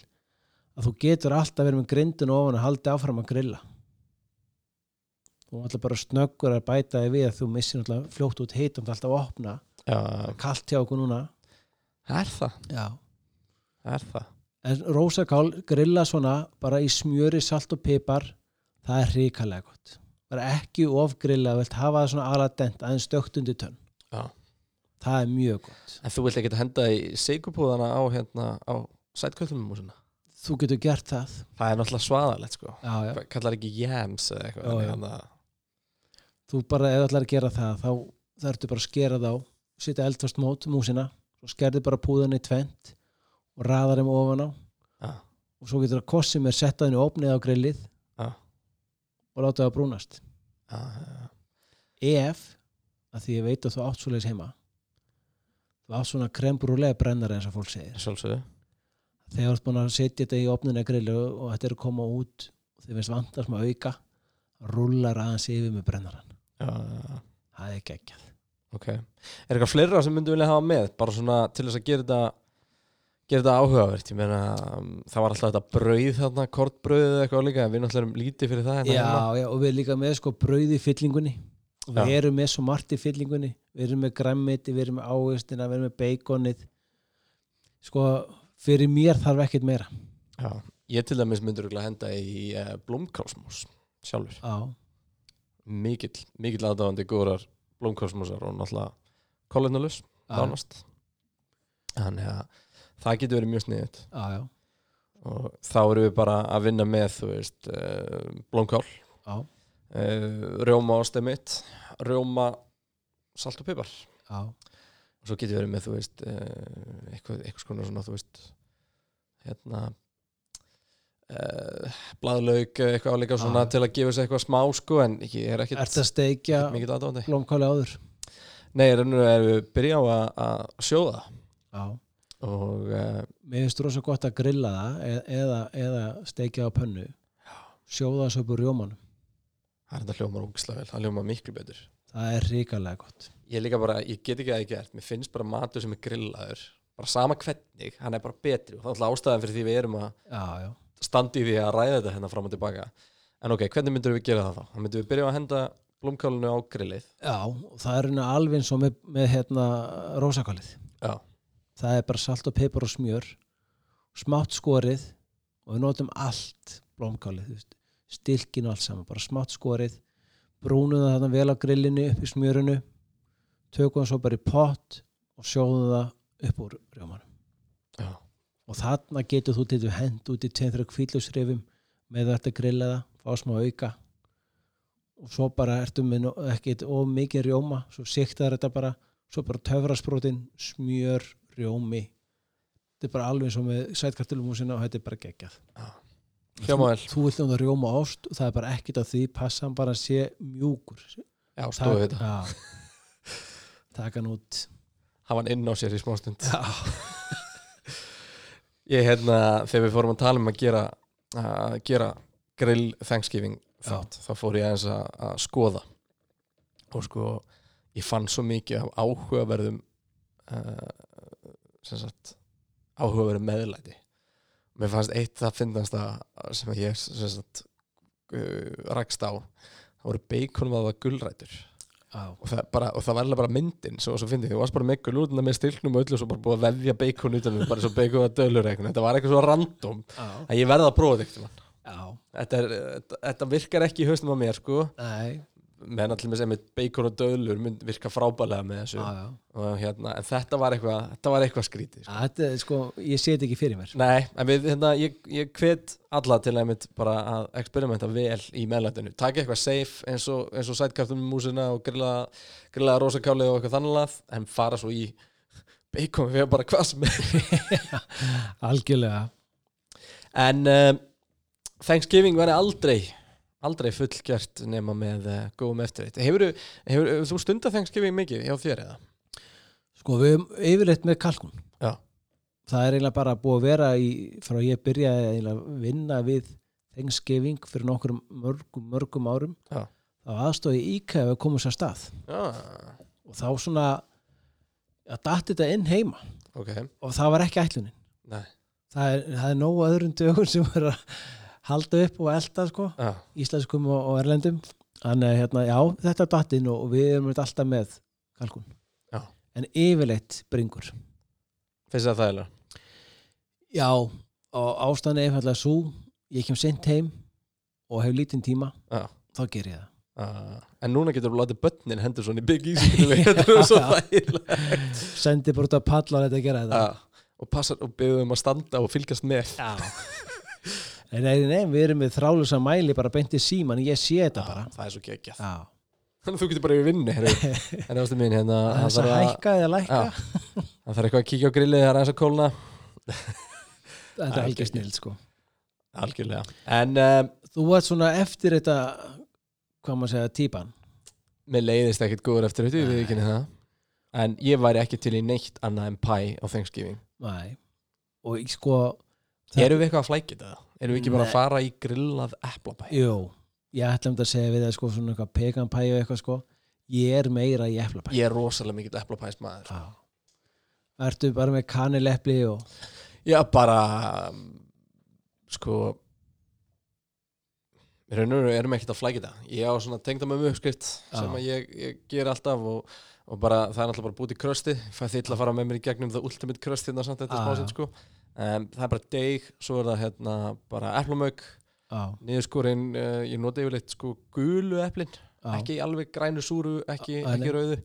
að þú getur alltaf verið með grindin ofan að haldi áfram að grilla. Þú ætla bara snöggur að bæta þig við að þú missir náttúrulega fljótt út hitt og alltaf að opna,
já.
Kallt hjá okkur núna.
Það er það,
já.
það er það?
En rósakál grilla svona bara í smjöri, salt og pipar það er hrikalega gott bara ekki of grilla, þú vilt hafa það svona aladent aðeins stökt undir tönn.
Já.
það er mjög gott.
En þú vilt ekki að henda í sigupúðana á, hérna, á sætköllumum og svona?
Þú getur gert það.
Það er náttúrulega svaðalegt sko.
Já, já.
Kallar ekki jams eða eitthvað
Já,
að-
þú bara, ef þú ætlar að gera það þá þarftu bara að skera þá setja eldfast mót, músina og skerði bara púðan í tvent og raðar þeim ofan á. Og svo getur það kossi með setta henni opnið á grillið. Og láta það brúnast.
Já, já,
ef, að því ég veit að þú átt svoleiðis heima þú átt svona krembrúlega brennar eins og fólk segir.
Sjálfsögðu.
Þegar þú ert búin að setja þetta í opninu og þetta er að koma út og þið vantar sem að auka rúlar aðeins yfir með brennaran
já, já,
það er geggjað.
Ok. Er eitthvað fleira sem myndu vilja hafa með? Bara svona til þess að gera þetta gera þetta áhugavert, ég meina um, það var alltaf þetta brauð þarna, kortbrauð eða eitthvað líka, við náttúrulega erum lítið fyrir það hérna
já,
heima.
já, og við erum líka með sko brauð í fyllingunni. Við
Já.
erum með svo margt í fyllingunni. Við erum með græmmiti, við erum með ávistina við erum með beikonið sko, fyrir mér þarf ekkert meira.
Já, ég til dæmis myndur henda í uh, blómkálsmús sjálfur,
já,
mikill mikill aðdáðandi góðar blómkálsmúsar og náttúrulega kolletnulus
já,
nánast. Þannig að það getur verið mjög sniðið
já,
og þá erum við bara að vinna með veist, uh, blómkál
já,
uh, rjóma ástæð mitt rjóma salt og pipar
já.
og svo getur verið með, veist uh, eitthvað, eitthvað svona, veist hérna uh, blaðlaug eða eitthvað áleika svona
Já.
til að gefa sér eitthvað smá sko en ekki, er ekkit,
Ertu að steikja blómkáli áður?
Nei, er við byrja á að, sjóða
Já.
Og uh,
Mér finnst rosa gott að grilla það e- eða, eða steikja á pönnu. Sjóða þessu upp úr rjómanum.
það er þetta hljómar ógislega vel, það hljómar miklu betur
Það er ríkalega gott.
ég bara, ég get ekki að það gert mér finnst bara matur sem er grillaður bara sama hvernig, hann er bara betri og það er alltaf ástæðan fyrir því við erum að
Já, já.
standa í því að ræða þetta hérna fram og tilbaka en ok, hvernig myndur við gera það þá? þá myndum við byrja að henda blómkálinu á grillið
Já, það er alveg eins og með, með hérna rósakalið.
já,
Það er bara salt og pipar og smjör, smátt skorið og við notum allt blómkálið, stilkin og allt saman, bara smátt skorið, brúnum það þarna vel á grillinu upp í smjörinu, tökum það svo bara í pott og sjóðum það upp úr rjómanum. og þarna getur þú til þú hend út í 2-3 kvílusrifum með þetta grillaða, fá smá auka og svo bara ertu með no- ekkert of mikið rjóma svo siktar þetta bara, svo bara töfrasprótin smjör, rjómi. Þetta er bara alveg eins og með sætkartilumúsina og þetta er bara geggjað.
Hljóma vel.
Þú vilt um það rjóma ást og það er bara ekkert af því passa hann bara að sé mjúkur.
Já, stóðu þetta,
Já. taka hann út.
Hafa hann inn á sér í smástund
Já.
ég hérna, þegar við fórum að tala um að gera að gera grill Thanksgiving þátt, þá fór ég aðeins að, að skoða. Og sko ég fann svo mikið af áhugaverðum uh, áhugaverðum meðlæti mér fannst eitt það finnast að sem ég sagt uh, rakst á það voru beikonum að það gulrætur
Já.
og það, bara, og það var alveg bara myndin svo, svo fyndi þú varst bara með gulrútuna með stilknum og öllu og svo bara búið að vefja beikon utan um, bara svo beikon að dölur eitthvað, þetta var eitthvað svo random
Já.
að ég verði að prófa þetta.
Já.
þetta, er, þetta, virkar ekki í haustum á mér sko,
Nei.
Meðan allir með sem beikon og dölur mynd virka frábælega með þessu.
Já, já.
og hérna, en þetta var eitthvað þetta var eitthvað skrítið sko.
Þetta sko, ég sé þetta ekki fyrir mér.
Nei, en við, hérna, ég, ég hvet alla til að mitt bara að experimenta vel í meðlætinu, taka eitthvað safe eins og, eins og sætkartum í músina og grilla, grilla rosakáli og eitthvað þannig að en fara svo í bacon við bara hvað sem er.
Algjörlega.
En um, Thanksgiving verði aldrei aldrei fullgjört nema með uh, góðum eftirreitt hefur, hefur, hefur þú stundar Thanksgiving mikið hjá þér eða?
Sko við höfum yfirleitt með kalkun
Já.
Það er eiginlega bara búið að vera í, frá ég byrjaði að vinna við Thanksgiving fyrir nokkur mörgum, mörgum árum
Já.
þá aðstóði íkæði að koma sér að stað.
Já,
og þá svona að datti þetta inn heima.
Ok,
og það var ekki ætlunin.
Nei.
Það er, það er nógu öðrum dögum sem er að halda upp og elda sko
Já,
íslenskum og, og erlendum. Þannig að hérna, já, þetta er dattinn og, við erum alltaf með kalkun
Já.
en yfirleitt bringur
finnst það þægilega?
já, og ástæðan er einfallega svo ég kem sent heim og hef lítinn tíma
Já.
þá ger ég það.
Uh, en núna getur þú látið börnin hendur svona í getur við, þetta er svo þægilegt.
Sendi bara út að palla þetta að gera þetta.
Uh, og og byggðum um að standa og fylgjast með.
Já nei, nei, nei, við erum með þrálusa mæli bara beint í síman, ég sé þetta bara.
Það er svo geggjað.
Já,
þannig að þú getur bara yfir vinnu herru. en ástu mín hérna
það er
þarf að,
hækka eða lækka
hann þarf eitthvað að kíkja á grillið það er aðeins að kólna.
Þetta er
Það
algjör snill sko.
Algjörlega. En um,
þú varst svona eftir þetta hvað maður segja, típan?
Mér leiðist ekkert góður eftir þetta við ekki það. En ég væri ekki til í neitt annað en pie á Thanksgiving.
Nei. Og ég sko Það-
erum við eitthvað að flækja þetta? Erum við ekki bara að fara í grillað eplapæ?
jú, ég ætla um að segja við það sko svona eitthvað pekanpæ og eitthvað sko ég er meira í eflapæ
ég er rosalega mikill eplapæs maður
Já. ertu bara með kanilepli og
Já, bara um, sko við erum ekkert að flækja þetta ég á svona tengda með uppskrift sem
Já.
að ég, ég ger alltaf og, og bara, það er alltaf bara búið í krösti fæ þill að fara með mér í gegnum það ultimate kröst hérna samt þetta
Já,
smásinn
já.
sko um, það er bara deg, svo er það hérna bara eplamauk,
á,
niðurskurinn uh, ég nota yfirleitt sko gulu eplin.
Á,
ekki alveg grænu súru, ekki,
nei.
ekki rauðu.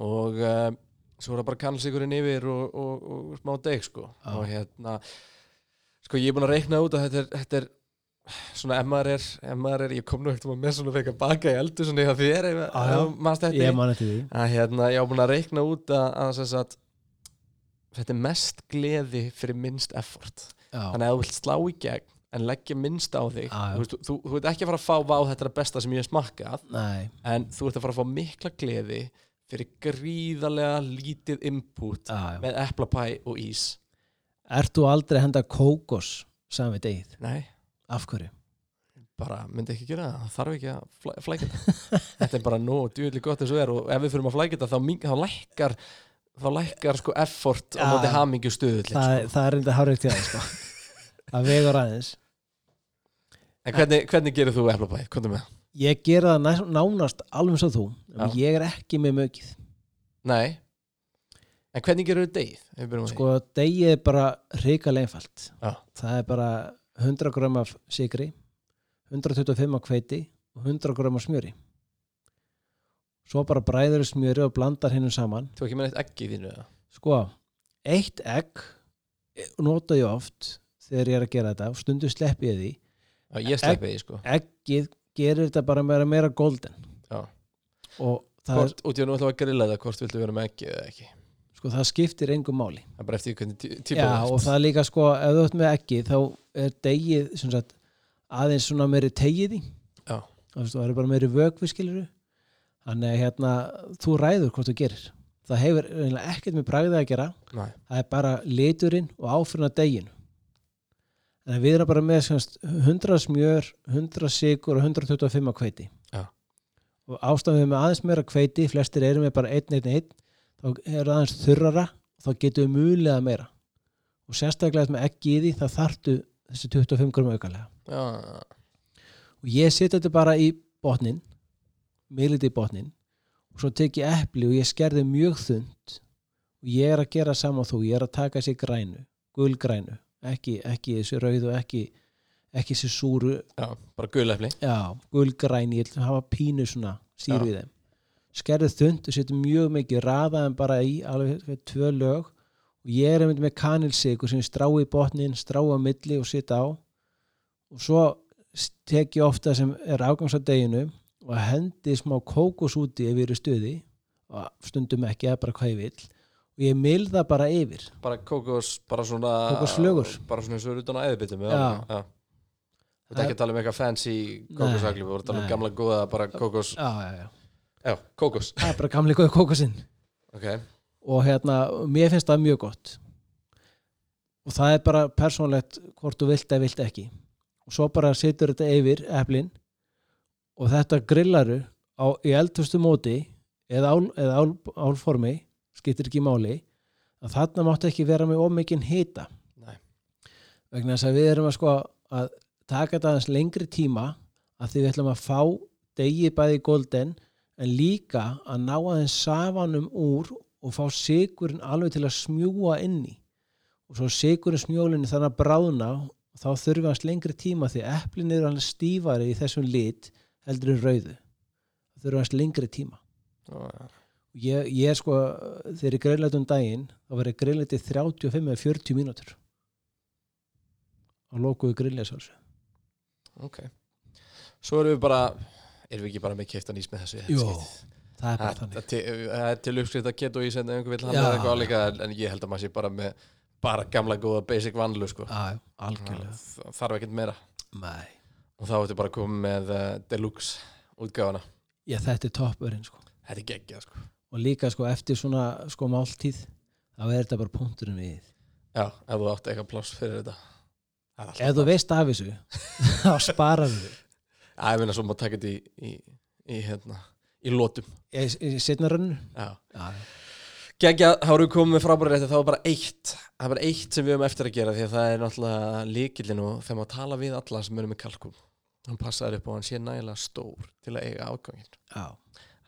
Og um, svo er það bara kannlsíkurinn yfir og, og, og smá deg sko. Og hérna sko ég er búin að reikna út að þetta er, þetta er svona er, maður er ég kom nú ekkert með svona fekk að baka í eldu svona þér
Já, já.
ef maður stætti
ég man eftir því.
Að hérna, ég á búin að reikna út að, að, að, að þetta er mest gleði fyrir minnst effort.
Já,
þannig að þú vilt slá í gegn en leggja minnst á þig
Já,
þú, veist, þú, þú veit ekki að fara að fá vá þetta er að besta sem ég hef smakkað.
Nei,
en þú ert að fara að fá mikla gleði fyrir gríðarlega lítið input
já, já.
með eplapæ og ís.
Ert þú aldrei að henda kókos saman við degið,
nei,
af hverju?
Bara myndi ekki gera það, það þarf ekki að flæ, flækja þetta þetta er bara nóg djúvillig gott eins og er og ef við fyrir að flækja þetta þá, mink- þá lækkar þá lækkar sko effort á móti hamingju stuðull
það,
sko.
það er reynda hárið til það sko. að vegur aðeins
en hvernig, hvernig gerir þú eplapæ, komdu með það?
ég gera það næ- nánast alveg og þú en ég er ekki með mögið
nei en hvernig gerir þú degið? Ef við byrjum á því.
sko degið er bara hrikalega einfalt
Já.
það er bara 100 gram af sigri 125 af hveiti og 100 gram af smjöri svo bara bræður smjöri og blandar hinnum saman
þú ekki með eitt egg í þínu eða?
sko, eitt egg nota ég oft þegar ég er að gera þetta og stundu slepp ég því
Já, ég sleppi því sko
eggið gerir þetta bara meira, meira golden
Já.
og það, er,
hvort, út í að nú við að grilla það hvort viltu vera með egg eða ekki
sko, það skiptir engum máli
það er bara eftir hvernig tí- típa
Já,
þú
og
ert.
það er líka sko, ef þú ert með ekki þá er degið sem sagt, aðeins svona meiri tegið í
Já.
Þú veist, það er bara meiri vökvi skilur þannig að hérna, þú ræður hvort þú gerir. Það hefur ekkert með bragðið að gera.
Nei.
það er bara liturinn og áfyrirna deginu en við erum bara með sem sagt, 100 smjör 100 sigur og 125 kveiti
Já.
og ástæðum með aðeins meira kveiti flestir eru með bara 1-1-1 þá er það aðeins þurrara og þá getum við mulega meira. Og sérstaklega með ekki í því þá þartu þessi 25 grum aukalega.
Já,
og ég setja þetta bara í botnin miðliti í botnin og svo tek ég epli og ég skerði mjög þund og ég er að gera saman þú ég er að taka þessi grænu, gulgrænu ekki, ekki þessi rauð og ekki ekki þessi súru.
Já, bara gulefli
já, gulgræn, ég ætla að hafa pínu svona síru í þeim. Skerði þund og setja mjög mikið raðaðan bara í alveg tvö lög og ég er einmitt með kanilsikur sem ég strá í botnin, strá á milli og setja á. Og svo tek ég ofta sem er afgangs á deginu og hendi smá kókos úti ef ég er í stuði og stundum ekki, það er bara hvað ég vil og ég milða bara yfir.
Bara kókos, bara svona
Kókosflögur.
bara svona eins og eru utan á eðbitum
Já.
já. Þú ert ekki að tala um eitthvað fancy kókosagli, við vorum að tala um gamla góða bara kókos,
já, já,
kókos.
Það er bara gamli góði kókosinn.
Ok,
og hérna, mér finnst það mjög gott. Og það er bara persónlegt hvort þú vilt eða vilt ekki. Og svo bara setur þetta yfir eplin og þetta grillaru á, í eldhustu móti eða, ál, eða ál, álformi skiptir ekki máli að þarna máttu ekki vera með ómikinn
Nei.
vegna þess að við erum að sko að taka þetta aðeins lengri tíma að því við ætlum að fá degi bæði golden en líka að ná aðeins safanum úr og fá sigurinn alveg til að smjúa inn í og svo sigurinn smjólinni þannig að bráðna þá þurfum við hans lengri tíma því eplin eru alveg stífari í þessum lit heldur en rauðu. Það þurfum hans lengri tíma.
Já,
ég, ég er sko þegar ég greiðlega um daginn þá verður greiðlega til 35 eða 40 mínútur. Á lokuðu greiðlega sálsum
ok. Svo erum við bara erum við ekki bara með keiftan ís með þessu
Jú,
skiptið?
það er bara þannig.
það er til uppskrift að keto ís en einhver vil hann eða eitthvað álíka en- ég held að maður sé bara með bara gamla góða basic vanlu sko.
Já, algjörlega.
Þarf ekkert meira.
Nei.
Og þá ertu bara komið með uh, deluxe útgáfana
Já, þetta er toppurinn sko.
Þetta er geggjað sko.
Og líka sko eftir svona sko máltíð þá er þetta bara punkturinn við
já, ef þú átt eitthvað pláss fyrir þetta.
Ef þú veist af þessu þá sparar við
Já, ég meina svo maður taka þetta í, í, í, hérna, í lótum
í, í setna rönnu
Já.
já,
Gekkja, þá erum við komið með frábæri rétti þá er bara eitt, það er bara eitt sem við höfum eftir að gera því að það er náttúrulega líkillin og þegar maður tala við alla sem eru með kalkum hann passaður upp og hann sé nægilega stór til að eiga afgangin.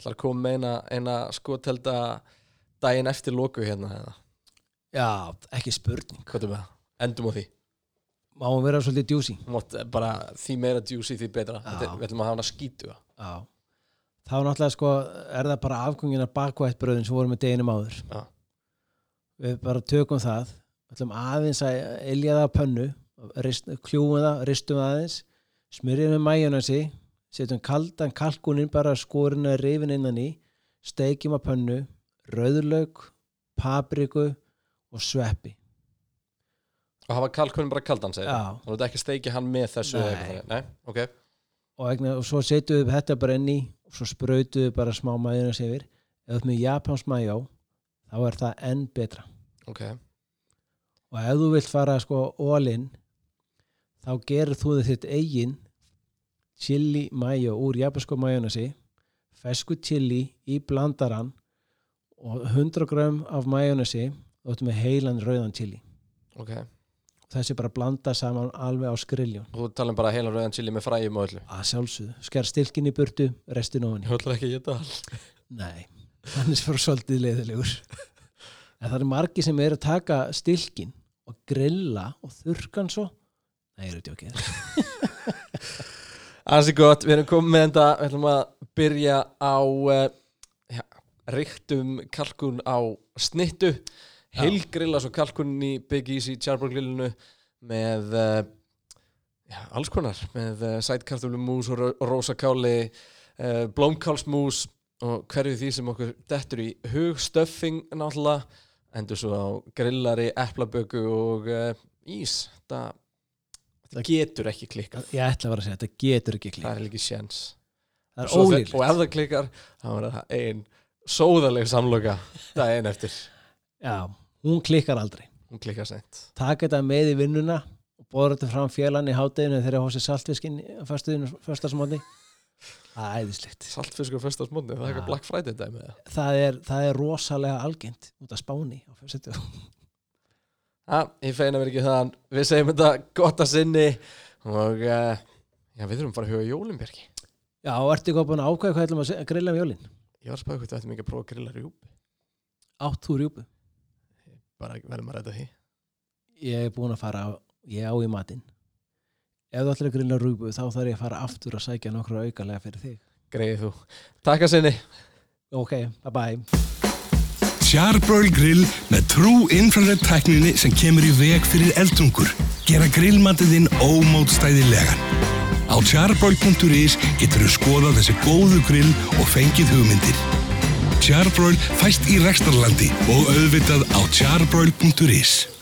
Það er komið með eina, eina skotelda daginn eftir loku hérna eða?
Já, ekki spurning.
Hvað er það? Endum á því.
Má hún vera svolítið djúsi
Mátt, bara því meira juicy því betra. Þetta, við ætlum að hafa hana skítu
já. Þá náttúrulega sko er það bara afgangin af bakvættbröðin sem voru með deginum áður.
Já.
við bara tökum það. Ætlum aðeins að elja það á pönnu rist, kljúum það, ristum aðeins smyrjum með majónasi setjum kaldan kalkunin bara skorin að rifin innan í steikjum að pönnu rauðlaug, papriku og sveppi.
Og hafa kalkunum bara kaldan segir
Já.
Þú veit ekki að steiki hann með þessu
Nei.
Nei, ok.
Og, egna, og svo setjum við þetta bara inn í og svo sprautum við bara smá majónasi yfir. Ef ert með japans majó þá er það enn betra.
Ok,
og ef þú vilt fara sko all-in þá gerir þú þitt eigin chili mayo úr japansko majónasi fesku chili í blandaran og 100 gram af majónasi og ert með heilan rauðan chili.
Ok.
Og þessi bara blanda saman alveg á skriljón
Þú talum bara heilan rauðan chili með fræjum og öllu?
Að sjálfsögðu, sker stilkin í burtu restin ofan
Ég ætla ekki geta all
nei hann er fyrir svolítið leiðilegur. En það er margi sem er að taka stilkin og grilla og þurrkan svo nei, ég er ekki okkið
Ansi gott, við erum komið með þetta Við ætlum að byrja á uh, ja, Ríktum kalkun á snittu. Heilgrilla svo kalkun í Big Easy Charbroil grillinu með uh, já, alls konar með uh, sætkartöflumús og uh, blómkálsmús og hverju því sem okkur dettur í hug. Stöffing náttúrulega endur svo á grillari, eplaböku og uh, ís. Það, það getur ekki klikkað.
Ég ætla að vera að segja, þetta getur ekki klík
það er ekki
er ólíklegt.
og ef það klikkar þá er það ein sóðaleg samloka daginn eftir.
Já, hún klikkar aldrei.
Hún klikkar seint.
Taka þetta með í vinnuna og bóður þetta fram fjölan í hátteginu þegar það hósi saltfiskinn fyrstasmóti það er æðislegt.
Saltfiskur fyrsta smótni, það er eitthvað Black Friday dæmi eða?
það er, það er rosalega algengt út af spáni á fyrstu
Já, ég feina mér ekki það við segjum þetta gott að sinni og uh, já, við þurfum bara að huga Jólimbjörgi
já, og ertu eitthvað búin að ákvæða hvað ætlum að se- að grilla um jólin?
Ég var að spæða hvort við ættum ekki að prófa að grilla rjúpi
átt þú rjúpu?
Bara verðum að ræta því.
Ég er búin að fara ég á í matinn. Ef þú ætlar að grilla rjúpu þá þarf ég að fara aftur að sækja nokkru aukalega fyrir þig.
Greið þú, takk að sinni.
Ok, bye bye
Charbroil grill með trú infrared tækninni sem kemur í veg fyrir eldungur. Gera grillmatiðinn ómótstæðilegan. Á charbroil.is getur þú skoðað þessi góðu grill og fengið hugmyndir. Charbroil fæst í Rekstarlandi og auðvitað á charbroil.is.